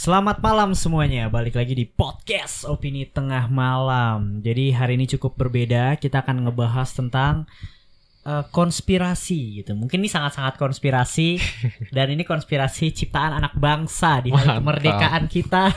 Selamat malam semuanya, balik lagi di podcast Opini Tengah Malam. Jadi hari ini cukup berbeda, kita akan ngebahas tentang eh, konspirasi gitu. Mungkin ini sangat-sangat konspirasi dan ini konspirasi ciptaan anak bangsa di hari Mantap. kemerdekaan kita.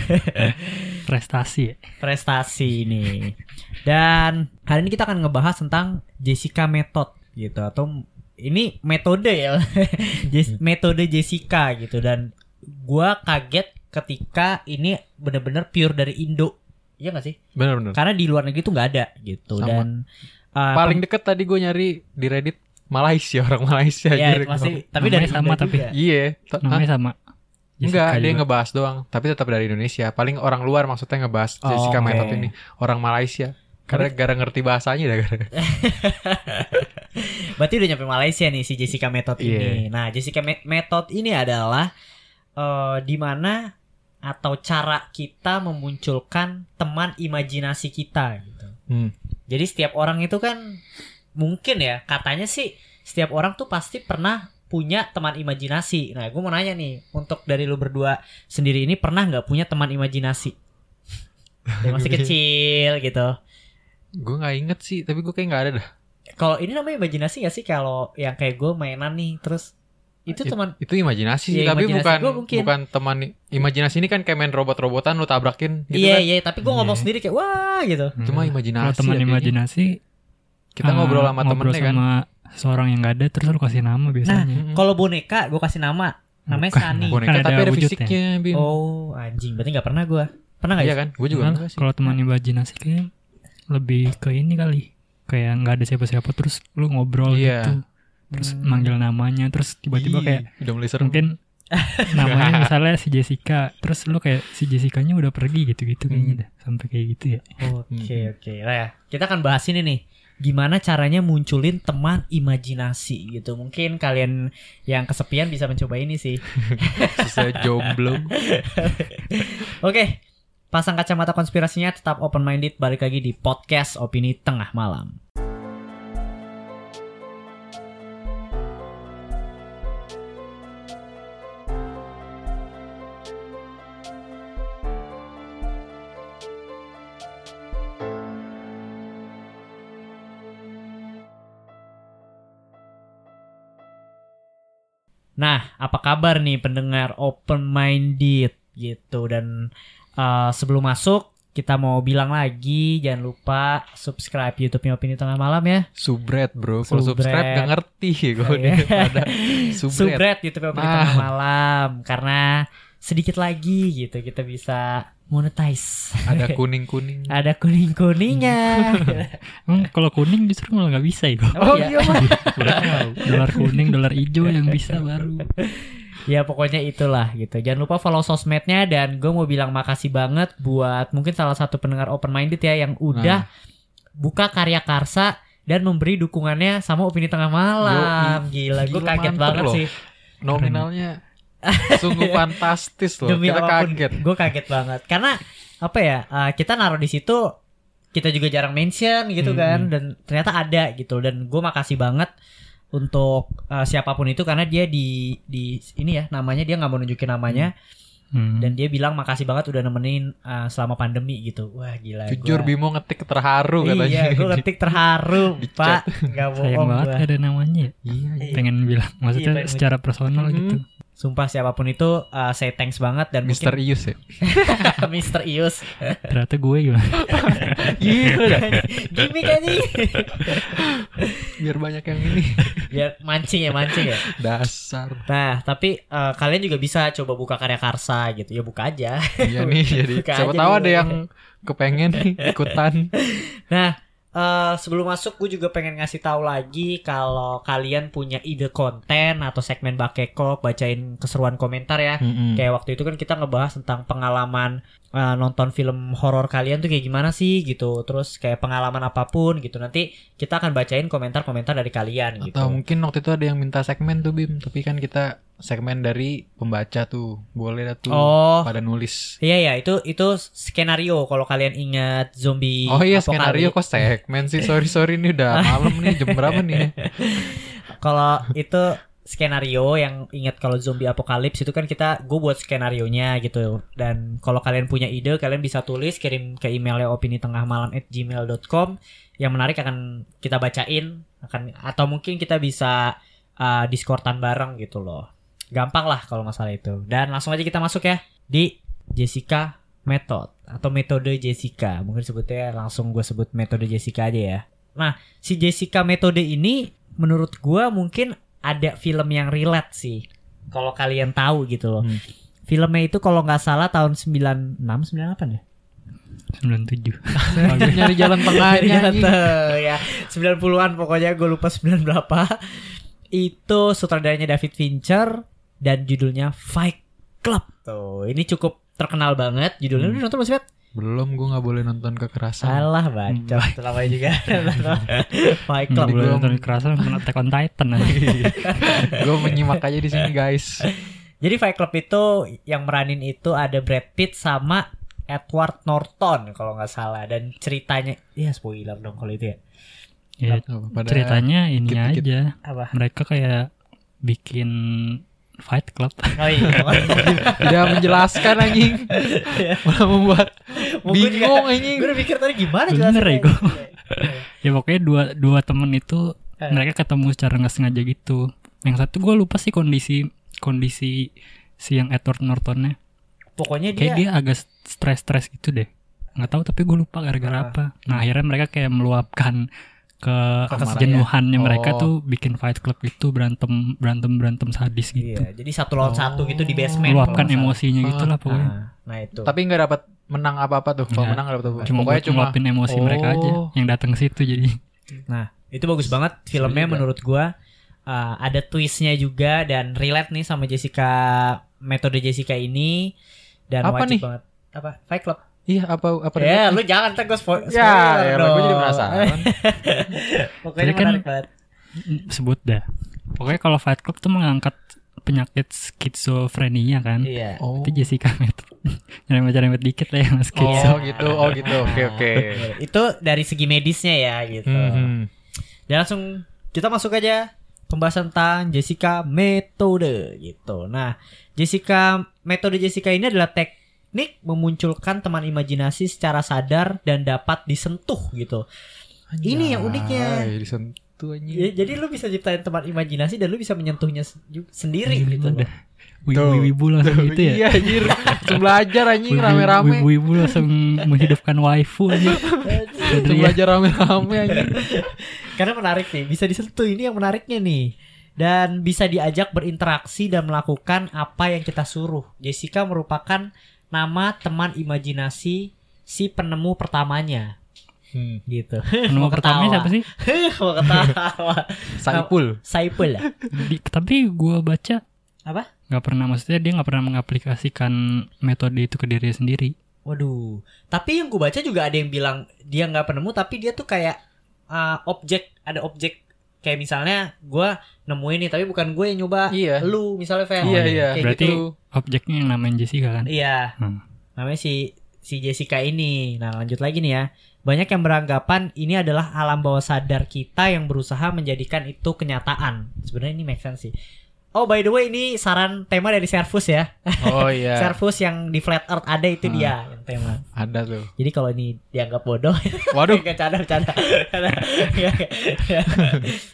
prestasi. Prestasi ini. Dan hari ini kita akan ngebahas tentang Jessica Method gitu atau ini metode ya. Metode Jessica gitu dan gua kaget ketika ini bener-bener pure dari Indo. Iya gak sih? Bener-bener. Karena di luar negeri tuh nggak ada gitu Sama. dan uh, Paling deket tadi gue nyari di Reddit Malaysia orang Malaysia ya anjir. pasti tapi dari sama Indo tapi. Iya. Namanya sama. Enggak, Jessica dia juga. ngebahas doang, tapi tetap dari Indonesia. Paling orang luar maksudnya ngebahas Oh, Jessica oke. Method ini, orang Malaysia. Karena gara ngerti bahasanya dah gara. Berarti udah nyampe Malaysia nih si Jessica Method ini. Iya. Nah, Jessica Me- Method ini adalah eh di mana atau cara kita memunculkan teman imajinasi kita gitu. Hmm. Jadi setiap orang itu kan mungkin ya katanya sih setiap orang tuh pasti pernah punya teman imajinasi. Nah, gue mau nanya nih untuk dari lu berdua sendiri ini pernah nggak punya teman imajinasi? Dari masih kecil gitu. Gue nggak inget sih, tapi gue kayak nggak ada dah. Kalau ini namanya imajinasi gak sih kalau yang kayak gue mainan nih terus itu It- teman Itu imajinasi sih, Iya, tapi imajinasi bukan mungkin. bukan teman imajinasi ini kan kayak main robot-robotan lu tabrakin gitu iya kan. iya tapi gue ngomong Iya. sendiri kayak wah gitu. Cuma Hmm. imajinasi. Kalau teman ya kayaknya. imajinasi Kita ah, ngobrol sama ngobrol temennya kan. sama seorang yang gak ada terus lu kasih nama biasanya. Mm-mm. Kalau boneka gue kasih nama namanya Bukan. Sunny. Boneka Kan ada tapi ada fisiknya, Bim. Oh anjing berarti nggak pernah gue. Pernah nggak Iya ya? kan? Gue juga sih. kalau teman imajinasi kayak lebih ke ini kali. Kayak nggak ada siapa-siapa terus lu ngobrol Iya. gitu. Terus Hmm. manggil namanya terus tiba-tiba Ih, kayak udah mulai serem. mungkin namanya misalnya si Jessica terus lu kayak si Jessicanya udah pergi gitu-gitu kayaknya Hmm. dah sampai kayak gitu ya. Oke oke lah ya. Kita akan bahas ini nih. Gimana caranya munculin teman imajinasi gitu. Mungkin kalian yang kesepian bisa mencoba ini sih. Sisa jomblo. Oke. Pasang kacamata konspirasinya tetap open minded balik lagi di podcast opini tengah malam. Nah, apa kabar nih pendengar open minded gitu dan uh, sebelum masuk kita mau bilang lagi jangan lupa subscribe YouTube-nya Opini Tengah Malam ya. Subret bro. Kalau Subret. subscribe gak ngerti gue Oh, iya. pada subret. Subscribe YouTube Opini Nah. Tengah Malam karena sedikit lagi gitu kita bisa monetize. Ada kuning-kuning. Ada kuning-kuningnya. Emang kalau kuning justru malah nggak bisa ya. Oh, iya. Udah tahu. Dolar kuning, dolar hijau yang bisa baru. ya pokoknya itulah gitu. Jangan lupa follow sosmednya dan gue mau bilang makasih banget buat mungkin salah satu pendengar open minded ya yang udah buka karya karsa dan memberi dukungannya sama opini tengah malam. Gila, gue Gila, kaget mantep banget loh. sih. Nominalnya sungguh fantastis loh. Demi Kita apa pun, kaget. gue kaget banget karena apa ya? uh, kita naruh di situ kita juga jarang mention gitu Hmm. kan dan ternyata ada gitu dan gue makasih banget untuk uh, siapa pun itu karena dia di di ini ya namanya dia nggak mau nunjukin namanya Hmm. dan dia bilang makasih banget udah nemenin uh, selama pandemi gitu wah gila Jujur gua- Bimo ngetik terharu katanya. iya gue ngetik terharu pak nggak Sayang bohong banget gua. gak ada namanya ya. Iya. Iya. Pengen bilang maksudnya pengen- secara personal Mhm. gitu. Sumpah siapa pun itu uh, say thanks banget dan Mister Ius ya. mungkin Mister Ius Ternyata gue gimana? Iya dah. gimmick aja Biar banyak yang ini. biar mancing ya mancing ya Dasar. Nah, tapi eh, kalian juga bisa coba buka karya karsa gitu ya, buka aja. Iya nih jadi Buka siapa tahu ada yang kepengen ikutan. Nah, eh, sebelum masuk gue juga pengen ngasih tahu lagi kalau kalian punya ide konten atau segmen bakeko bacain keseruan komentar ya. Mm-mm. Kayak waktu itu kan kita ngebahas tentang pengalaman eh, nonton film horor kalian tuh kayak gimana sih gitu. Terus kayak pengalaman apa pun gitu. Nanti kita akan bacain komentar-komentar dari kalian gitu. Atau mungkin waktu itu ada yang minta segmen tuh Bim, tapi kan kita segmen dari pembaca tuh. Boleh dah tuh Oh. pada nulis. Iya ya, itu itu skenario kalau kalian ingat zombie Oh iya skenario kok segmen sih. Sorry sorry ini udah malam nih jam berapa nih? Kalau itu skenario yang ingat kalau zombie apokalips itu kan kita gue buat skenario nya gitu. Dan kalau kalian punya ide kalian bisa tulis kirim ke emailnya opini tengah malam at gmail.com yang menarik akan kita bacain akan atau mungkin kita bisa uh, diskortan bareng gitu loh. Gampang lah kalau masalah itu. Dan langsung aja kita masuk ya di Jessica Method atau metode Jessica. Mungkin sebutnya langsung gue sebut metode Jessica aja ya. Nah si Jessica metode ini menurut gue mungkin ada film yang relate sih. Kalau kalian tahu gitu loh. Hmm. filmnya itu kalau nggak salah tahun 96 98 ya? 97. Nyari jalan tengahnya tuh, ya. 90-an pokoknya gue lupa 9 berapa. Itu sutradaranya David Fincher dan judulnya Fight Club. Tuh ini cukup terkenal banget. Judulnya Hmm. lu nonton masih? Belum gue nggak boleh nonton kekerasan. salah baca selama juga Fight Nggak Club boleh belum. nonton kekerasan nonton Attack on Titan gue menyimak aja di sini guys. jadi Fight Club itu yang meranin itu ada Brad Pitt sama Edward Norton kalau nggak salah dan ceritanya ya spoiler dong kalau itu ya Ya, Pada ceritanya ini dikit-dikit. aja. apa Mereka kayak bikin fight club. oh iya tidak menjelaskan anjing. Malah membuat bingung anjing. gue mikir tadi gimana Bener jelasinnya. ya, gua. ya pokoknya dua dua temen itu Eh. mereka ketemu secara nggak sengaja gitu. Yang satu gue lupa sih kondisi kondisi si yang Edward Nortonnya. pokoknya dia Kayak dia agak stres-stres gitu deh. Nggak tahu tapi gue lupa gara-gara Ah. apa. Nah akhirnya mereka kayak meluapkan ke kejenuhannya mereka Oh. tuh bikin fight club itu berantem berantem berantem sadis gitu. Iya, jadi satu lawan satu gitu di basement. Meluapkan nggak emosinya gitu lah pokoknya. Nah, nah itu. Tapi nggak dapat menang apa-apa tuh. Kalau menang nggak dapat apa. Cuma Pokoknya cuma emosi mereka aja Oh. yang datang ke situ jadi. Nah, itu bagus banget filmnya juga. menurut gua. Uh, ada twistnya juga dan relate nih sama Jessica metode Jessica ini dan Apa wajib nih? banget. Apa? Fight Club. Iya apa apa Ya, lu jangan ntar gua spo- spoiler. Ya, ya, dong. gue jadi penasaran. Pokoknya kan- banget. sebut dah. Pokoknya kalau Fight Club tuh mengangkat penyakit skizofrenia kan. Iya. Oh. Itu Jessica Method. Nyerempet-nyerempet dikit lah yang skizo. Oh gitu, oh gitu. Oke oke. Itu dari segi medisnya ya gitu. Hmm. Dan langsung kita masuk aja pembahasan tentang Jessica metode gitu. Nah, Jessica metode Jessica ini adalah teknik memunculkan teman imajinasi secara sadar dan dapat disentuh gitu. Ini yang uniknya. Anjay, disentuh anjing. Ya, jadi lu bisa ciptain teman imajinasi dan lu bisa menyentuhnya sendiri Gila, gitu. udah. Wibu-wibu langsung gitu ya. Iya anjir. Langsung belajar anjing rame-rame. Wibu-wibu langsung menghidupkan waifu aja. Langsung belajar rame-rame anjing. Karena menarik nih, bisa disentuh ini yang menariknya nih. Dan bisa diajak berinteraksi dan melakukan apa yang kita suruh. Jessica merupakan nama teman imajinasi si penemu pertamanya. Hmm. Gitu. Penemu pertamanya ketawa. siapa sih? Mau ketawa. Saipul. Saipul ya? Di- tapi gua baca Apa? nggak pernah maksudnya dia nggak pernah mengaplikasikan metode itu ke diri sendiri. Waduh. Tapi yang gue baca juga ada yang bilang dia nggak penemu tapi dia tuh kayak uh, objek, ada objek kayak misalnya gue nemuin nih tapi bukan gue yang nyoba. Iya. Lu misalnya Fen. Iya iya. Kayak Berarti gitu. objeknya yang namanya Jessica kan? Iya. Hmm. namanya si si Jessica ini. Nah, lanjut lagi nih ya. Banyak yang beranggapan ini adalah alam bawah sadar kita yang berusaha menjadikan itu kenyataan. Sebenarnya ini make sense sih. Oh, by the way ini saran tema dari Servus ya. Oh iya. Servus yang di Flat Earth ada itu Ah. dia yang tema. Ada tuh. Jadi kalau ini dianggap bodoh, Waduh. Gak canda, canda.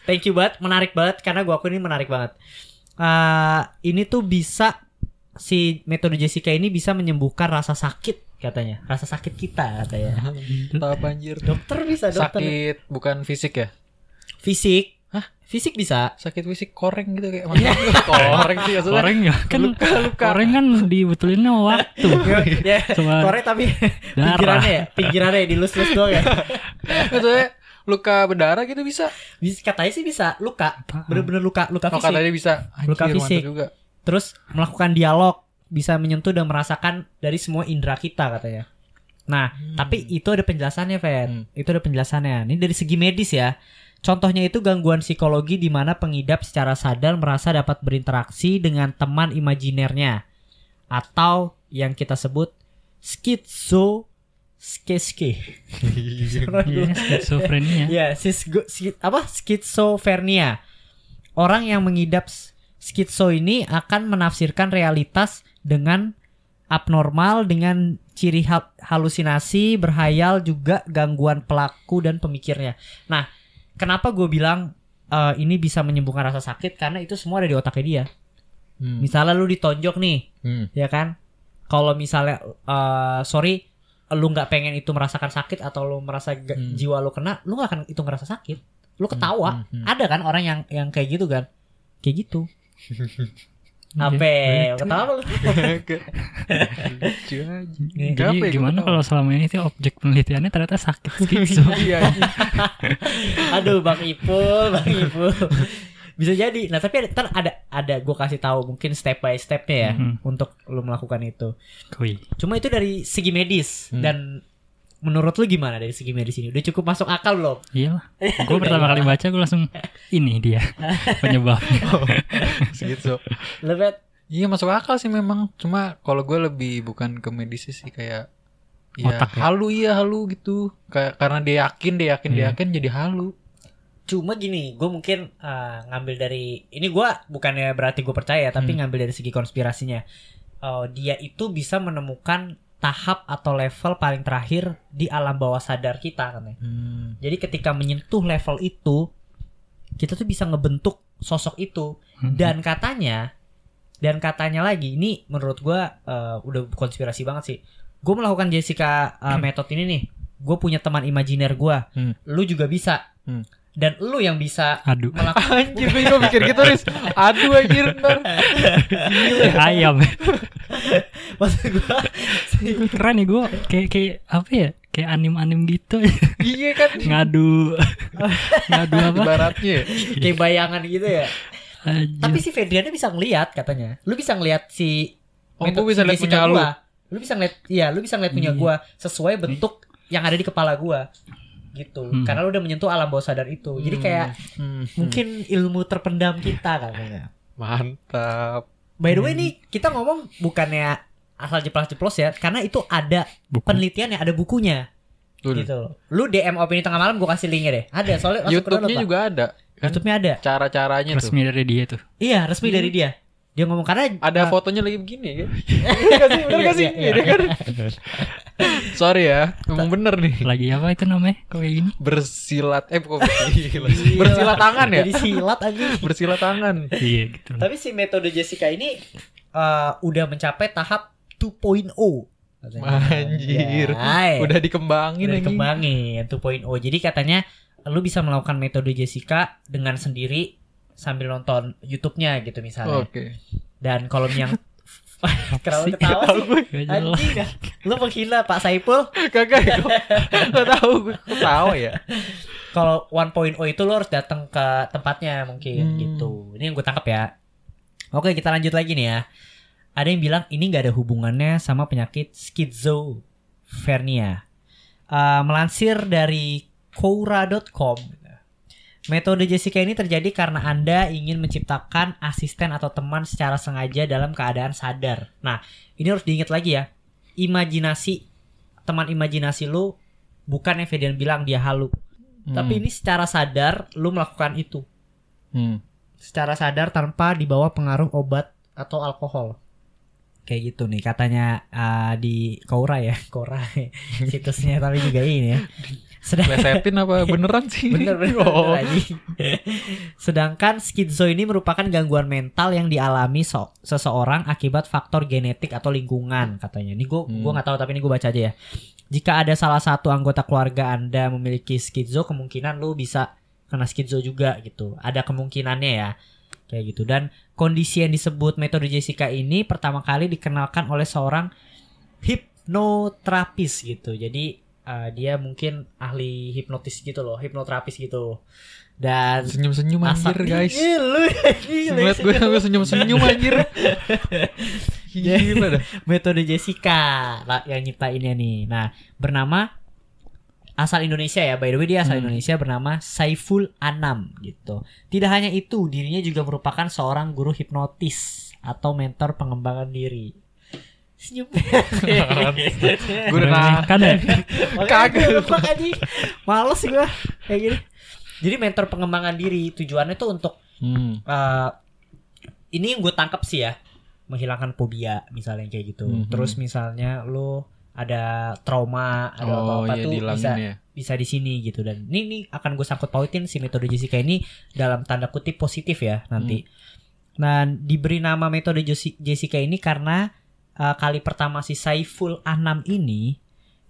Thank you banget, menarik banget karena gua aku ini menarik banget. Eh, ini tuh bisa si metode Jessica ini bisa menyembuhkan rasa sakit katanya, rasa sakit kita katanya. Tahu apa anjir. Dokter bisa dokter. Sakit bukan fisik ya? Fisik, Hah? Fisik bisa. Sakit fisik koreng gitu kayak mana? koreng sih maksudnya. Koreng ya kan Luka, luka. koreng kan dibetulinnya waktu. ya, Coba korek tapi darah. pinggirannya ya, pinggirannya dilus-lus doang ya. Maksudnya luka berdarah gitu bisa. Bisa katanya sih bisa luka, bener-bener luka, luka Oh fisik. katanya bisa. Luka Anjir, fisik. mantap juga. terus melakukan dialog bisa menyentuh dan merasakan dari semua indera kita katanya. Nah, tapi itu ada penjelasannya, Fed. Hmm. Itu ada penjelasannya. Ini dari segi medis ya. Contohnya itu gangguan psikologi di mana pengidap secara sadar merasa dapat berinteraksi dengan teman imajinernya atau yang kita sebut skizo skeske. Iya, skizofrenia. Ya, sisgo- apa? Skizofrenia. Orang yang mengidap s- skitso ini akan menafsirkan realitas dengan abnormal dengan ciri hal- halusinasi, berhayal juga gangguan pelaku dan pemikirnya. Nah, kenapa gue bilang eh, ini bisa menyembuhkan rasa sakit karena itu semua ada di otaknya dia. Hmm. Misalnya lu ditonjok nih, Hmm. ya kan? Kalau misalnya eh, sorry lu nggak pengen itu merasakan sakit atau lu merasa Hmm. jiwa lu kena, lu nggak akan itu ngerasa sakit. Lu ketawa. hmm, hmm. Ada kan orang yang yang kayak gitu kan? Kayak gitu. Apa? Gitu. Ketawa lu? Lucu aja. Jadi ya gimana kalau selama ini tuh objek penelitiannya ternyata sakit skitso. Iya. Aduh, Bang Ipul, Bang Ipul. Bisa jadi. Nah, tapi ada, ntar ada ada gue kasih tahu mungkin step by stepnya ya Mhm. untuk lu melakukan itu. Wih. Cuma itu dari segi medis Hmm. dan menurut lu gimana dari segi medis ini? Udah cukup masuk akal belum? Iyalah. Gue pertama kali baca gue langsung ini dia penyebabnya. Segitu. Lu bet Iya masuk akal sih memang. Cuma kalau gue lebih bukan ke medis sih kayak ya Otak ya? halu iya halu gitu. Kayak karena dia yakin, dia yakin, dia Iya. yakin jadi halu. cuma gini, gue mungkin uh, ngambil dari ini gue bukannya berarti gue percaya, ya, tapi Hmm. ngambil dari segi konspirasinya. Uh, dia itu bisa menemukan tahap atau level paling terakhir di alam bawah sadar kita katanya. Hmm. Jadi ketika menyentuh level itu, kita tuh bisa ngebentuk sosok itu. Hmm. Dan katanya, dan katanya lagi, ini menurut gua eh, udah konspirasi banget sih. Gue melakukan Jessica uh, method ini nih. Gue punya teman imajiner gua. Hmm. Lu juga bisa. Hmm. Dan lu yang bisa Aduh. melakukan Anjir gue mikir gitu Riz Aduh anjir ntar Ayam. maksud gua Keren nih gue kayak kayak apa ya? Kayak anim-anim gitu. Iya kan Ngadu. Ngadu apa? Ibaratnya ya. kayak bayangan gitu ya. Anjir. Tapi si Fedriana bisa ngelihat katanya. Lu bisa ngelihat si Oh, metode gua bisa si lihat punya lu. gua. Lu bisa ngeliat iya, lu bisa ngeliat punya Iya. gua sesuai bentuk yang ada di kepala gua. Gitu. Hmm. Karena lu udah menyentuh alam bawah sadar itu. Jadi kayak Hmm. mungkin ilmu terpendam kita katanya. Mantap By the way nih kita ngomong bukannya asal jeplos-jeplos ya, karena itu ada Buku. penelitian ya, ada bukunya Tuh, gitu. Lu DM opini tengah malam gua kasih linknya deh. Ada soalnya YouTube-nya juga ada kan YouTube-nya ada. cara-caranya tuh resmi dari dia tuh. Iya, resmi dari dia. Dia ngomong karena ada uh, fotonya lagi begini ya Bener gak sih? Bener gak sih? Sorry ya Emang bener nih Lagi apa itu namanya? Kok kayak gini? Bersilat Eh kok bersilat. Bersilat tangan ya? Jadi silat aja. Bersilat tangan Iya gitu. Tapi si metode Jessica ini eh, udah mencapai tahap 2.0. katanya. Anjir Ya, Udah dikembangin udah lagi dikembangin 2.0. Jadi katanya lu bisa melakukan metode Jessica dengan sendiri sambil nonton YouTube-nya gitu misalnya. Oke Dan kalau yang Kenapa sih? ketawa Tahu sih? gue, gak. Anjing. Lu menghina Pak Saipul. Kagak Gak Gak tau Gue ketawa ya Kalau 1.0 itu lu harus datang ke tempatnya mungkin Hmm. gitu. Ini yang gue tangkap ya. Oke, kita lanjut lagi nih ya. Ada yang bilang ini nggak ada hubungannya sama penyakit schizophrenia. Eh, melansir dari Quora.com, metode Jessica ini terjadi karena Anda ingin menciptakan asisten atau teman secara sengaja dalam keadaan sadar. Nah, ini harus diingat lagi ya. Imajinasi teman imajinasi lu bukan yang Fedian bilang dia halu, tapi ini secara sadar lu melakukan itu. Hmm. Secara sadar tanpa dibawa pengaruh obat atau alkohol. Kayak gitu nih katanya uh, di Quora ya, Quora situsnya tapi juga ini ya. Sedang Lesetin apa beneran sih? bener bener, Oh. bener. Sedangkan skizo ini merupakan gangguan mental yang dialami so- seseorang akibat faktor genetik atau lingkungan katanya. Ini gue Hmm. gua nggak tahu tapi ini gue baca aja ya. Jika ada salah satu anggota keluarga anda memiliki skizo, kemungkinan lu bisa kena skizo juga gitu. Ada kemungkinannya ya. Kayak gitu. Dan kondisi yang disebut metode Jessica ini pertama kali dikenalkan oleh seorang hipnoterapis gitu. Jadi uh, dia mungkin ahli hipnotis gitu loh, hipnoterapis gitu. Dan Senyum-senyum anjir guys lu. Ngeliat gue gue senyum-senyum anjir Gila dah metode Jessica lah yang nyiptainnya nih. Nah, bernama asal Indonesia ya. By the way dia asal Hmm. Indonesia bernama Saiful Anam gitu. Tidak hanya itu, dirinya juga merupakan seorang guru hipnotis atau mentor pengembangan diri. Senyum. Gue udah nah Kan ya? Kagak. Males gue kayak gini. Jadi mentor pengembangan diri tujuannya tuh untuk hmm. eh, ini yang gue tangkap sih ya menghilangkan fobia misalnya kayak gitu Mhm. terus misalnya lu ada trauma ada Oh apa-apa iya tuh bisa ya. bisa di sini gitu dan ini ini akan gue sangkut pautin si metode Jessica ini dalam tanda kutip positif ya nanti. Dan diberi nama metode Jessica ini karena uh, kali pertama si Saiful Anam ini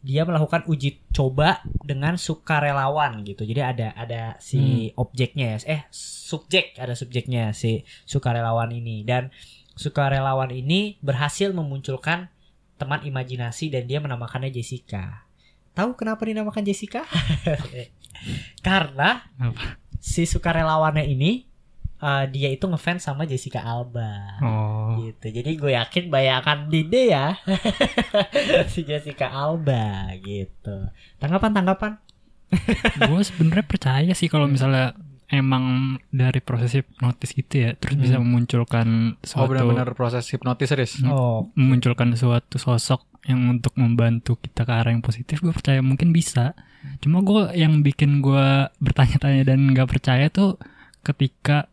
dia melakukan uji coba dengan sukarelawan gitu. Jadi ada ada si objeknya ya, eh subjek ada subjeknya si sukarelawan ini dan sukarelawan ini berhasil memunculkan teman imajinasi dan dia menamakannya Jessica. Tahu kenapa dinamakan Jessica? Karena Apa? si sukarelawannya ini uh, dia itu ngefans sama Jessica Alba. Oh. Gitu. Jadi gue yakin bayakan Dide ya. si Jessica Alba gitu. Tanggapan tanggapan? gue sebenarnya percaya sih kalau misalnya emang dari proses hipnotis gitu ya, terus bisa memunculkan Oh suatu benar-benar proses hipnotis serius. Hmm. Oh, memunculkan suatu sosok yang untuk membantu kita ke arah yang positif gue percaya mungkin bisa cuma gue yang bikin gue bertanya-tanya dan nggak percaya tuh ketika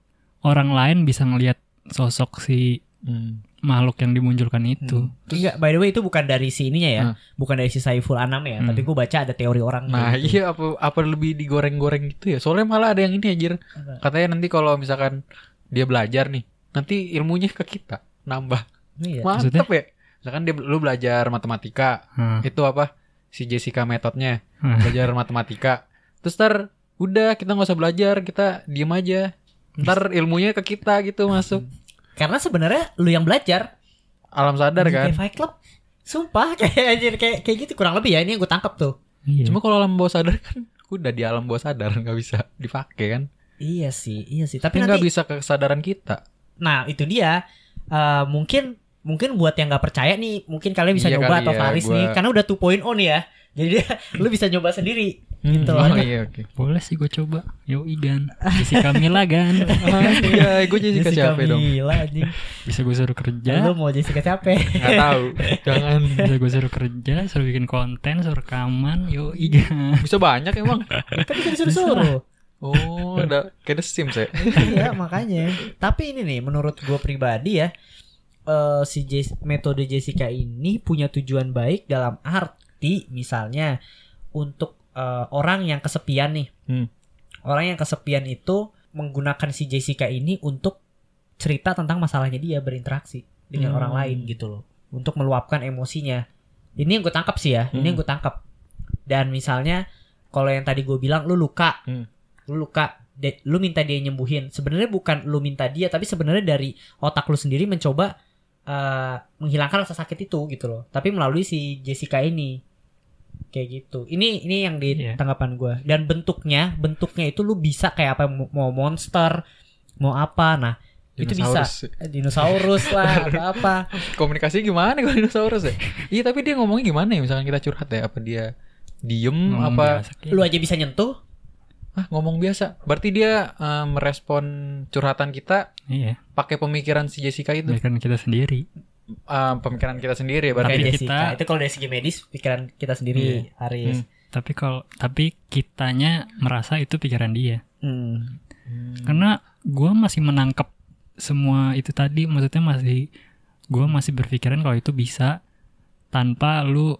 orang lain bisa ngelihat sosok si Hmm. makhluk yang dimunculkan itu enggak by the way itu bukan dari si ininya ya. Hmm. Bukan dari si Saiful Anam ya, Hmm. tapi gue baca ada teori orang Nah gitu. iya apa apa lebih digoreng-goreng gitu ya. Soalnya malah ada yang ini anjir. Apa? Katanya nanti kalau misalkan dia belajar nih, nanti ilmunya ke kita nambah. Iya. Mantep ya. Misalkan dia lu belajar matematika, Nah, itu apa? Si Jessica metodenya Hmm. belajar matematika. Terus ntar udah kita nggak usah belajar, kita diem aja. Ntar ilmunya ke kita gitu masuk. Karena sebenarnya lu yang belajar Alam sadar kan. Kayak Fight Club. Sumpah kayak anjir kayak kayak gitu kurang lebih ya ini yang gue tangkap tuh. iya. Cuma kalau alam bawah sadar kan udah di alam bawah sadar nggak bisa dipakai kan. Iya sih, iya sih. Tapi nggak bisa ke kesadaran kita. Nah itu dia Eh, mungkin mungkin buat yang nggak percaya nih mungkin kalian bisa Iya nyoba kali atau ya, Faris gua- nih karena udah 2.0 nih ya jadi dia, lu bisa nyoba sendiri gitu Oh loh iya oke. boleh sih gue coba yo Igan Jessica Mila gan Iya, gue Jessica siapa dong? Mila anjing bisa gue suruh kerja lu mau Jessica siapa Nggak tahu. Jangan. bisa gue suruh kerja suruh bikin konten suruh rekaman yo Igan Bisa banyak emang. kan bisa disuruh-suruh Oh, ada kayak The Sims ya. iya makanya tapi ini nih menurut gue pribadi ya eh, si Jes- metode Jessica ini punya tujuan baik dalam arti misalnya untuk eh, orang yang kesepian nih Hmm. orang yang kesepian itu menggunakan si Jessica ini untuk cerita tentang masalahnya dia berinteraksi dengan Hmm. orang lain gitu loh untuk meluapkan emosinya ini yang gue tangkap sih ya ini Hmm. yang gue tangkap dan misalnya kalau yang tadi gue bilang lu luka Hmm. lu luka de- lu minta dia nyembuhin sebenarnya bukan lu minta dia tapi sebenarnya dari otak lu sendiri mencoba eh, menghilangkan rasa sakit itu gitu loh tapi melalui si Jessica ini kayak gitu ini ini yang di Iya. tanggapan gue dan bentuknya bentuknya itu lu bisa kayak apa mau monster mau apa nah itu bisa Dinosaurus. Lah atau apa Komunikasi gimana kalau dinosaurus ya? Iya, tapi dia ngomongnya gimana ya? Misalkan kita curhat ya, apa dia diem Ngomong apa biasa, kayak. lu aja bisa nyentuh ah ngomong biasa. Berarti dia eh, merespon curhatan kita iya pakai pemikiran si Jessica itu. biarkan kita sendiri Eh, pemikiran kita sendiri ya berarti. Tapi Jessica kita- itu kalau dari segi medis pikiran kita sendiri Haris Hmm. tapi kalau tapi kitanya merasa itu pikiran dia Hmm. karena gue masih menangkap semua itu tadi maksudnya masih gue masih berpikiran kalau itu bisa tanpa lu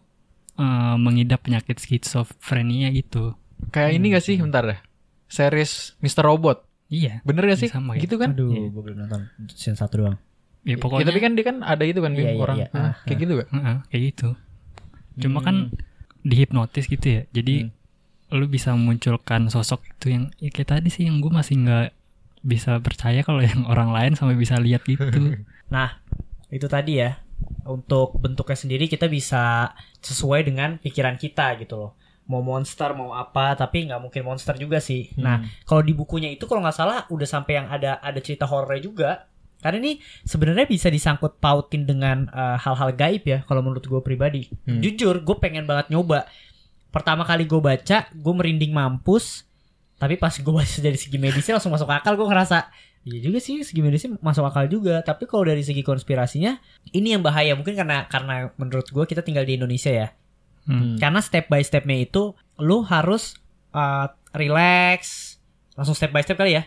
eh, mengidap penyakit skizofrenia gitu Kayak ini gak sih? Bentar deh. Series Mr. Robot. iya Bener gak sih? Sama, gitu kan? Aduh, Iya. gue belum nonton scene satu doang. Ya Ya, pokoknya tapi kan dia kan ada itu kan Bim, Iya, iya, orang iya. Hah, Ah, kayak gitu gak? Heeh, kayak gitu cuma Hmm. kan dihipnotis gitu ya jadi lu bisa memunculkan sosok itu yang ya kayak tadi sih yang gue masih nggak bisa percaya kalau yang orang lain sampai bisa lihat gitu Nah, itu tadi ya. Untuk bentuknya sendiri kita bisa sesuai dengan pikiran kita gitu loh. Mau monster, mau apa, tapi nggak mungkin monster juga sih. Nah, kalau di bukunya itu kalau nggak salah udah sampai yang ada ada cerita horornya juga. Karena ini sebenarnya bisa disangkut pautin dengan eh, hal-hal gaib ya kalau menurut gue pribadi. Hmm. Jujur, gue pengen banget nyoba. Pertama kali gue baca, gue merinding mampus. Tapi pas gue baca dari segi medisnya langsung masuk akal, gue ngerasa Iya juga sih segi medisnya masuk akal juga. Tapi kalau dari segi konspirasinya, ini yang bahaya mungkin karena karena menurut gue kita tinggal di Indonesia ya. Hmm. Karena step by stepnya itu lu harus uh, relax, langsung step by step kali ya.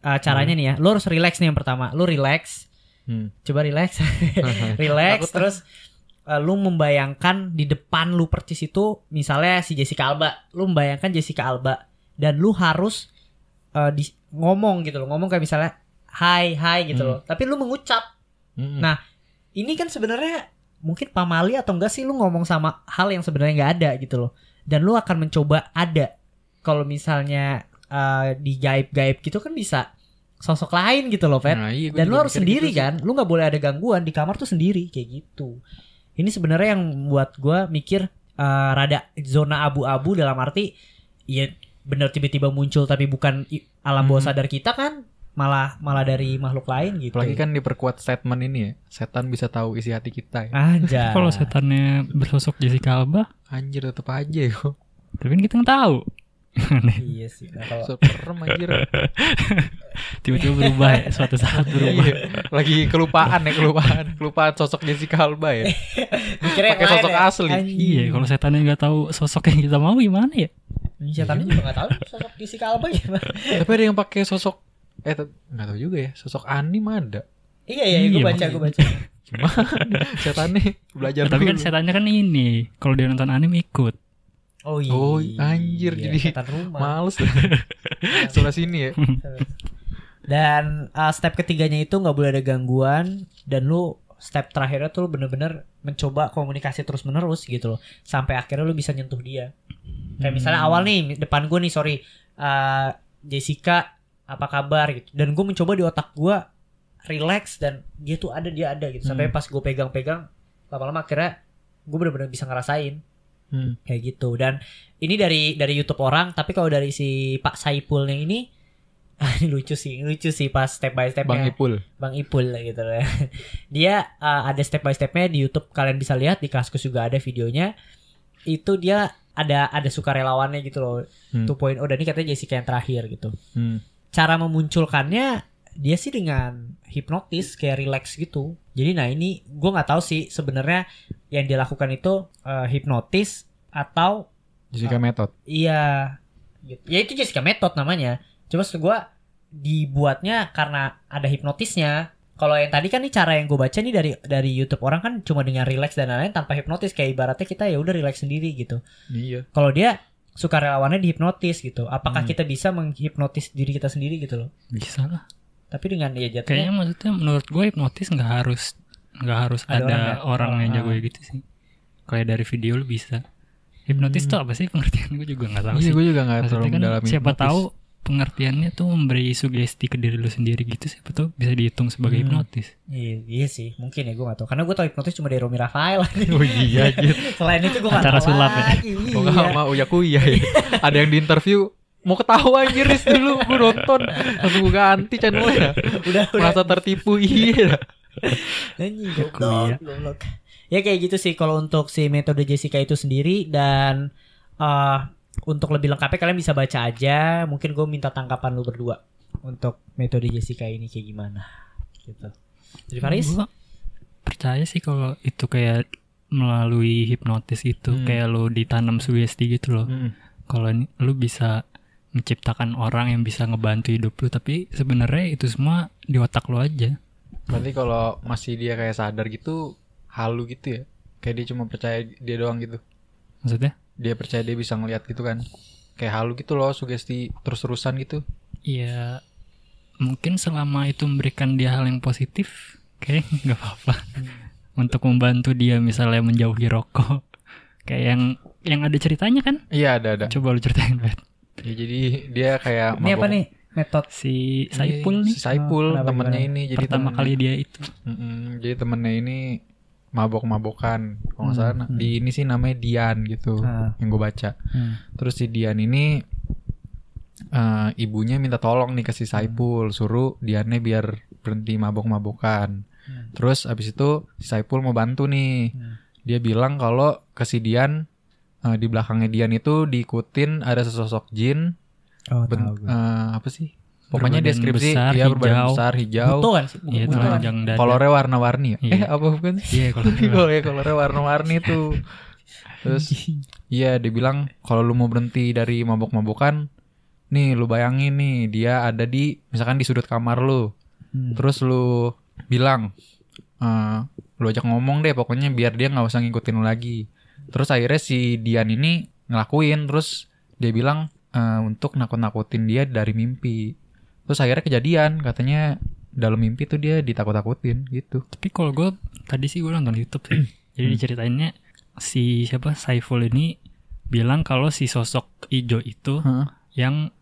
Uh, caranya nih ya, lu harus relax nih yang pertama. Lu relax, Hmm. Coba relax. relax terus eh, lu membayangkan di depan lu persis itu misalnya si Jessica Alba. Lu membayangkan Jessica Alba dan lu harus eh, di, ngomong gitu loh. Ngomong kayak misalnya hai hai gitu Hmm. loh. Tapi lu mengucap. Mm-mm. Nah, Ini kan sebenarnya mungkin pamali atau enggak sih lu ngomong sama hal yang sebenarnya nggak ada gitu loh. Dan lu akan mencoba ada. Kalau misalnya eh, di gaib-gaib gitu kan bisa sosok lain gitu loh, Pet. Nah, iya, Dan lu harus sendiri gitu kan. Lu nggak boleh ada gangguan di kamar tuh sendiri kayak gitu. Ini sebenarnya yang buat gua mikir eh, rada zona abu-abu dalam arti ya bener tiba-tiba muncul tapi bukan alam bawah Hmm. sadar kita kan malah malah dari makhluk lain gitu. Apalagi kan diperkuat statement ini ya. Setan bisa tahu isi hati kita ya. Anjay. Kalau setannya bersosok Jessica Alba, Anjir tetep aja yo. tapi kan kita nggak tahu. Iya sih. Nah, kalau Serem anjir. Tiba-tiba berubah ya, suatu saat berubah. Iya. Lagi kelupaan ya, kelupaan. Kelupaan sosok Jessica Alba ya. Pakai sosok ya. asli. Anjing. Iya, kalau setannya nggak tahu sosok yang kita mau gimana ya? Setannya juga gak tahu sosok Jessica Alba gimana. Tapi ada yang pakai sosok eh nggak tahu juga ya. Sosok anim ada. iya iya, gue Iya, baca gue baca. Cuma setannya belajar Ya, tapi kan setannya kan ini, kalau dia nonton anime ikut. Oh iya. Oh, anjir, jadi setan rumah. Males. Sebelah sini ya. Dan uh, step ketiganya itu nggak boleh ada gangguan dan lu step terakhirnya tuh lu bener-bener mencoba komunikasi terus menerus gitu loh sampai akhirnya lu bisa nyentuh dia. Kayak misalnya awal nih depan gue nih sorry uh, Jessica apa kabar gitu dan gue mencoba di otak gue relax dan dia tuh ada dia ada gitu sampai Hmm. pas gue pegang-pegang lama-lama akhirnya gue bener-bener bisa ngerasain Hmm. kayak gitu dan ini dari dari YouTube orang tapi kalau dari si Pak Saipulnya ini ah, ini lucu sih lucu sih pas step by stepnya Bang Ipul. Bang Ipul lah gitu lah. Dia uh, ada step by stepnya di YouTube kalian bisa lihat di Kaskus juga ada videonya. Itu dia ada ada sukarelawannya gitu loh. Hmm. 2.0 dan ini katanya Jessica yang terakhir gitu. Hmm. Cara memunculkannya dia sih dengan hipnotis kayak relax gitu. Jadi nah ini gue nggak tahu sih sebenarnya yang dia lakukan itu uh, hipnotis atau Jessica Method. Iya. Gitu. Ya itu Jessica Method namanya. Cuma gue dibuatnya karena ada hipnotisnya. Kalau yang tadi kan nih cara yang gue baca nih dari dari YouTube orang kan cuma dengan relax dan lain-lain tanpa hipnotis kayak ibaratnya kita ya udah relax sendiri gitu. Iya. Kalau dia suka relawannya dihipnotis gitu. Apakah Hmm. kita bisa menghipnotis diri kita sendiri gitu loh? Bisa lah. Tapi dengan ya Kayaknya jatuhnya maksudnya menurut gue hipnotis nggak harus nggak harus Ada ada, orang ya? orang, yang jago ah. gitu sih. Kayak dari video lu bisa. Hipnotis tuh apa sih pengertian gue juga nggak tahu Iya, sih. gue juga nggak terlalu kan siapa hipnotis. tahu pengertiannya tuh memberi sugesti ke diri lu sendiri gitu siapa tahu bisa dihitung sebagai Hmm. hipnotis. iya, iya sih mungkin ya gue gak tahu karena gue tau hipnotis cuma dari Romi Rafael Oh iya anjir. selain itu gue gak tahu sulap ya? lagi Oh sama Uya Kuya ya. Ada yang di interview mau ketawa anjir Riz dulu gue nonton langsung gue ganti channelnya udah udah merasa tertipu iya Anjing Kuliah. goblok, goblok. Ya kayak gitu sih kalau untuk si metode Jessica itu sendiri dan eh untuk lebih lengkapnya kalian bisa baca aja. Mungkin gue minta tanggapan lu berdua untuk metode Jessica ini kayak gimana gitu. Jadi Faris? Gua percaya sih kalau itu kayak melalui hipnotis itu Hmm. kayak lu ditanam sugesti gitu loh. Hmm. Kalau ini lu bisa menciptakan orang yang bisa ngebantu hidup lu tapi sebenarnya itu semua di otak lu aja. Berarti kalau masih dia kayak sadar gitu halu gitu ya? Kayak dia cuma percaya dia doang gitu? Maksudnya? dia percaya dia bisa ngeliat gitu kan? Kayak halu gitu loh sugesti terus-terusan gitu. Iya mungkin selama itu memberikan dia hal yang positif kayak nggak apa-apa. Untuk membantu dia misalnya menjauhi rokok. Kayak yang yang ada ceritanya kan? Iya ada ada. Coba lu ceritain Bet ya, jadi dia kayak Ini apa mabok- nih metode? si Saipul nih si Saipul Oh, temennya ini jadi pertama temennya- kali dia itu Mm-mm, jadi temennya ini mabok-mabokan kalau nggak salah Hmm, hmm. di ini sih namanya Dian gitu Ah. yang gue baca Hmm. terus si Dian ini eh, ibunya minta tolong nih ke si Saipul suruh Diannya biar berhenti mabok-mabokan Hmm. terus abis itu si Saipul mau bantu nih Hmm. dia bilang kalau ke si Dian eh, di belakangnya Dian itu diikutin ada sesosok jin Oh, ben- tahu gue. eh, apa sih pokoknya Berbadan deskripsi besar, ya berbadan hijau. besar hijau Buto kan sih? Iya, kan? telanjang dada. kolornya warna-warni ya Iya. eh apa bukan sih Iya, kalau kalau ya kolornya warna-warni tuh terus iya dia bilang kalau lu mau berhenti dari mabok-mabokan nih lu bayangin nih dia ada di misalkan di sudut kamar lu Hmm. terus lu bilang eh lu ajak ngomong deh pokoknya biar dia nggak usah ngikutin lu lagi terus akhirnya si Dian ini ngelakuin terus dia bilang eh, untuk nakut-nakutin dia dari mimpi terus akhirnya kejadian katanya dalam mimpi tuh dia ditakut-takutin gitu Tapi kalau gue tadi sih gue nonton YouTube sih. Jadi diceritainnya si siapa Saiful ini bilang kalau si sosok ijo itu Heeh. yang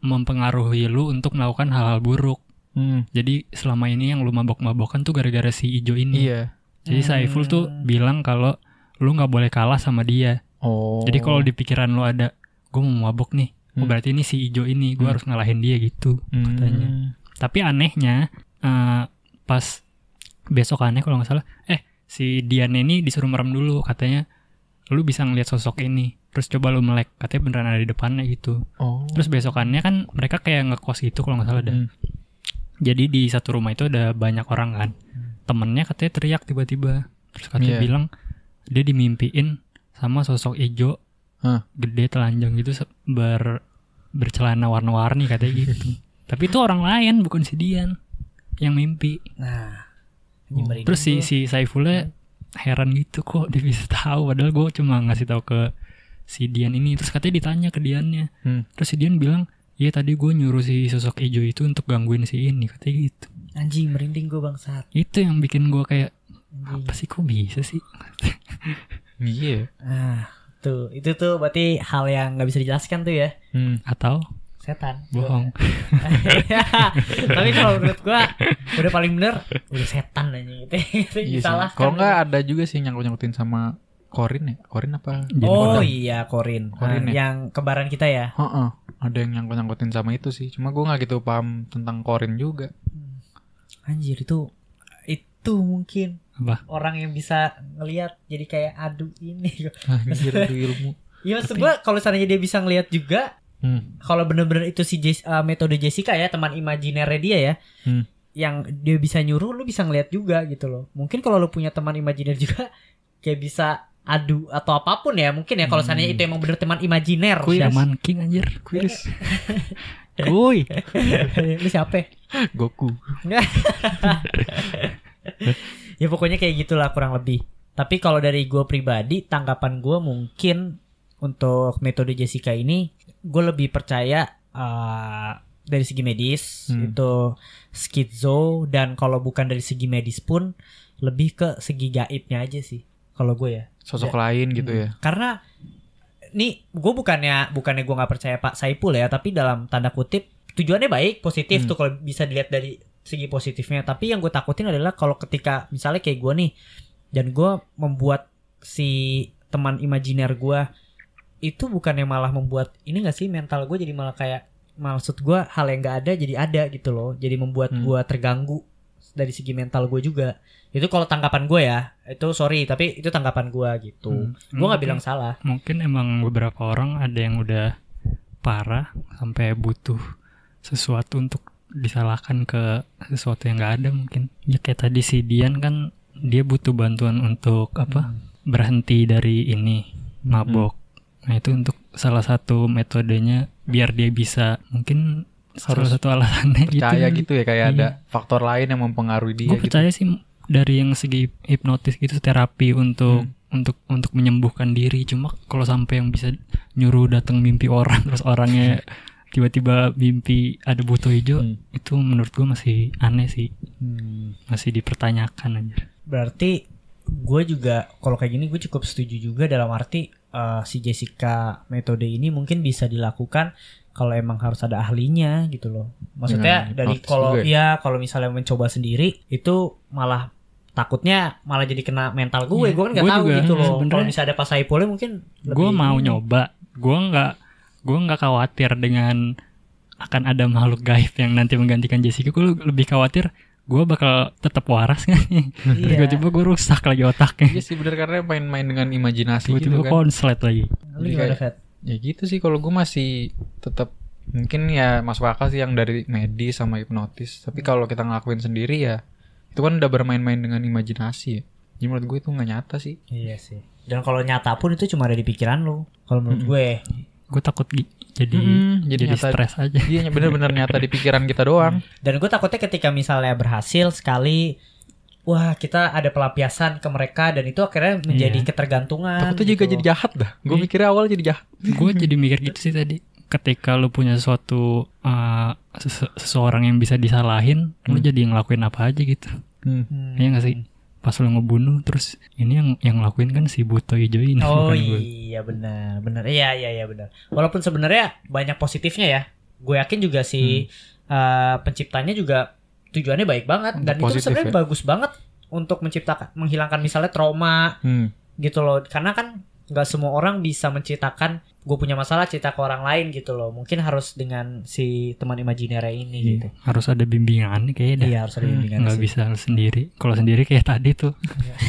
mempengaruhi lu untuk melakukan hal-hal buruk. Hmm, Jadi selama ini yang lu mabok-mabokan tuh gara-gara si ijo ini. iya Jadi Saiful tuh bilang kalau lu nggak boleh kalah sama dia. oh Jadi kalau di pikiran lu ada gue mau mabok nih, oh, Hmm. berarti ini si ijo ini, gue Hmm. harus ngalahin dia gitu. Hmm. katanya. Tapi anehnya eh, pas besok aneh kalau nggak salah, eh si Dian ini disuruh merem dulu katanya, lu bisa ngeliat sosok ini, terus coba lu melek, katanya beneran ada di depannya gitu. oh Terus besokannya kan mereka kayak ngekos gitu kalau nggak salah. Hmm. Jadi di satu rumah itu ada banyak orang kan. Temennya katanya teriak tiba-tiba, terus katanya Iya. bilang dia dimimpiin sama sosok ijo Hah. gede telanjang gitu ber bercelana warna-warni katanya gitu. Tapi itu orang lain bukan si Dian yang mimpi. Nah, merinding Terus si si Saifulnya heran gitu kok dia bisa tahu padahal gue cuma ngasih tahu ke si Dian ini terus katanya ditanya ke Diannya. Hmm. Terus si Dian bilang, "Iya tadi gue nyuruh si sosok ijo itu untuk gangguin si ini," katanya gitu. anjing merinding gue bangsat. Itu yang bikin gue kayak. Apa sih kok bisa sih? iya Ah, tuh itu tuh berarti hal yang nggak bisa dijelaskan tuh ya Hmm. Atau setan. bohong. Tapi kalau menurut gua udah paling bener udah setan aja gitu. itu Iya disalahkan. Kalau nggak ada juga sih nyangkut-nyangkutin sama Korin ya? Korin apa? Oh iya Korin, Korin Nah, ya? yang kembaran kita ya. Heeh. Ada yang nyangkut-nyangkutin sama itu sih. Cuma gue nggak gitu paham tentang Korin juga. Anjir itu itu mungkin apa? orang yang bisa ngelihat jadi kayak adu ini. Anjir itu ilmu. Iya maksud gua kalau seandainya dia bisa ngelihat juga Hmm. kalau bener-bener itu si Jes- uh, metode Jessica ya teman imajiner dia ya Hmm. yang dia bisa nyuruh lu bisa ngelihat juga gitu loh mungkin kalau lu punya teman imajiner juga kayak bisa adu atau apa pun ya mungkin ya kalau Hmm. seandainya itu emang bener teman imajiner Shaman King anjir. Kuis. Kuy. lu siapa Goku. Ya pokoknya kayak gitulah kurang lebih tapi kalau dari gue pribadi tanggapan gue mungkin untuk metode Jessica ini gue lebih percaya uh, dari segi medis Hmm. itu skizo dan kalau bukan dari segi medis pun lebih ke segi gaibnya aja sih kalau gue ya Sosok lain gitu ya. karena nih gue bukannya bukannya gue nggak percaya Pak Saipul ya tapi dalam tanda kutip tujuannya baik positif Hmm. tuh kalau bisa dilihat dari segi positifnya. Tapi yang gue takutin adalah kalau ketika misalnya kayak gue nih dan gue membuat si teman imajiner gue itu bukannya malah membuat ini gak sih mental gue jadi malah kayak maksud gue hal yang gak ada jadi ada gitu loh. Jadi membuat Hmm. gue terganggu dari segi mental gue juga. Itu kalau tanggapan gue ya itu sorry tapi itu tanggapan gue gitu. Hmm. gue nggak bilang salah. Mungkin emang beberapa orang ada yang udah parah sampai butuh sesuatu untuk disalahkan ke sesuatu yang nggak ada mungkin. Ya kayak tadi si Dian kan dia butuh bantuan untuk apa? Berhenti dari ini mabok. Nah, itu untuk salah satu metodenya biar dia bisa mungkin salah Harus satu alasannya Percaya gitu. gitu ya kayak Iya. ada faktor lain yang mempengaruhi dia Gue gitu. percaya sih dari yang segi hipnotis gitu terapi untuk Hmm. untuk untuk menyembuhkan diri. Cuma kalau sampai yang bisa nyuruh datang mimpi orang terus orangnya tiba-tiba mimpi ada buto hijau Hmm. itu menurut gue masih aneh sih. Hmm. masih dipertanyakan aja. berarti gue juga kalau kayak gini gue cukup setuju juga dalam arti eh, si Jessica metode ini mungkin bisa dilakukan kalau emang harus ada ahlinya gitu loh. Maksudnya Dengan dari kalau ya? kalau misalnya mencoba sendiri itu malah takutnya malah jadi kena mental gue. Iya, gue kan nggak gue tahu juga, gitu loh. Sebenarnya- kalau misalnya ada pas Saipulnya mungkin Gue mau nyoba, gue nggak gue nggak khawatir dengan akan ada makhluk gaib yang nanti menggantikan Jessica. Gue lebih khawatir gue bakal tetap waras kan? Iya. Tiba-tiba gue rusak lagi otaknya. Iya sih bener karena main-main dengan imajinasi Tiba-tiba gitu kan. konslet lagi. lu Jadi gimana Fat? Ya gitu sih kalau gue masih tetap mungkin ya masuk akal sih yang dari medis sama hipnotis. Tapi kalau kita ngelakuin sendiri ya itu kan udah bermain-main dengan imajinasi ya. Jadi menurut gue itu nggak nyata sih. Iya sih. Dan kalau nyata pun itu cuma ada di pikiran lu. Kalau menurut Mm-mm. gue. Gue takut jadi Mm-mm, jadi jadi, nyata- stres aja Iya bener-bener nyata di pikiran kita doang. Dan gue takutnya ketika misalnya berhasil sekali Wah kita ada pelampiasan ke mereka dan itu akhirnya menjadi Iya. ketergantungan Takutnya juga gitu. jadi jahat dah. Gue mikirnya awal jadi jahat. gue jadi mikir gitu sih tadi ketika lu punya suatu uh, sese- seseorang yang bisa disalahin lu Hmm. jadi ngelakuin apa aja gitu Hmm. Iya gak sih pas lu ngebunuh terus ini yang yang ngelakuin kan si Buto Ijo ini Oh iya benar benar. Iya iya iya benar. Walaupun sebenarnya banyak positifnya ya. Gue yakin juga si uh, penciptanya juga tujuannya baik banget. Dan itu positif sebenarnya ya. bagus banget untuk menciptakan menghilangkan misalnya trauma Hmm. gitu loh. Karena kan nggak semua orang bisa menceritakan gue punya masalah cerita ke orang lain gitu loh. Mungkin harus dengan si teman imajiner ini Iya, gitu. harus ada bimbingan kayaknya dah. Iya harus ada bimbingan nggak sih. bisa sendiri. Kalau sendiri kayak tadi tuh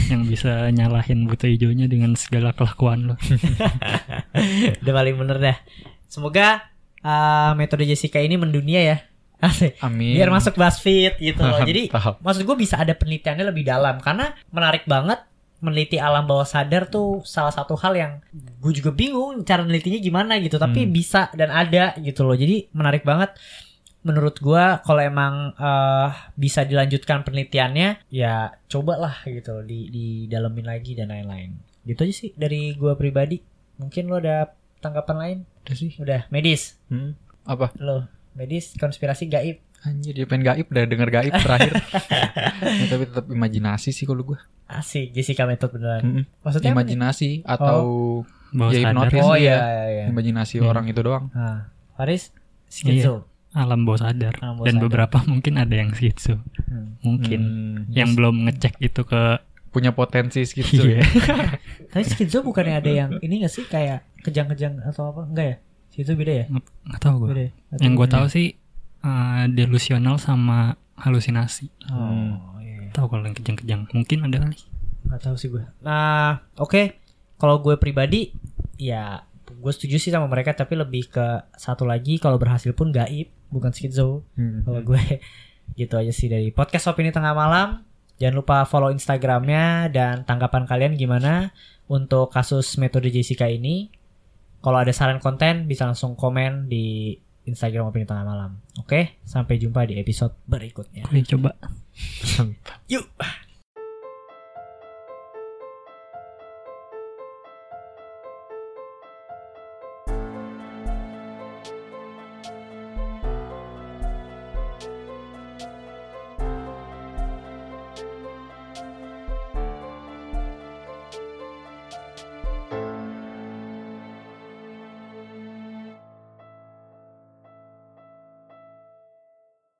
yang bisa nyalahin Buto Ijonya dengan segala kelakuan lo udah paling bener dah. Semoga uh, metode Jessica ini mendunia ya. Asik. Amin. biar masuk BuzzFeed gitu loh. Jadi maksud gue bisa ada penelitiannya lebih dalam. Karena menarik banget meneliti alam bawah sadar tuh salah satu hal yang gue juga bingung cara menelitinya gimana gitu tapi Hmm. bisa dan ada gitu loh jadi menarik banget menurut gue kalau emang eh, bisa dilanjutkan penelitiannya ya cobalah gitu loh di di dalemin lagi dan lain-lain gitu aja sih dari gue pribadi mungkin lo ada tanggapan lain Udah sih. udah medis Hmm. Apa? lo medis konspirasi gaib Anjir dia pengen gaib udah denger gaib terakhir. Ya, tapi tetap imajinasi sih kalau gue. asik Jessica method beneran Mm-mm. maksudnya apa nih? Imajinasi atau bawah Ya, hipnotis. Oh Iya. iya, iya, iya. imajinasi Hmm. orang itu doang. Nah, Faris skizo. alam bawah sadar Alam bawah dan sadar. beberapa mungkin ada yang skitsu Hmm. mungkin Hmm. yang belum ngecek itu ke punya potensi Iya. ya. Tapi skizo bukannya ada yang ini gak sih kayak kejang-kejang atau apa? Enggak ya? Skizo beda ya? nggak nggak tahu gue Beda ya? Yang gue tahu sih uh, delusional sama halusinasi Oh, iya. tahu kalau yang kejang-kejang mungkin ada kali Nggak tahu sih gue. Nah, oke. Kalau gue pribadi ya gue setuju sih sama mereka tapi lebih ke satu lagi kalau berhasil pun gaib bukan skizo. Hmm. Kalau gue gitu aja sih dari podcast opini tengah malam. Jangan lupa follow Instagramnya dan tanggapan kalian gimana untuk kasus metode Jessica ini. Kalau ada saran konten bisa langsung komen di Instagram opini tengah malam. Oke, sampai jumpa di episode berikutnya. Oke, coba Yuk.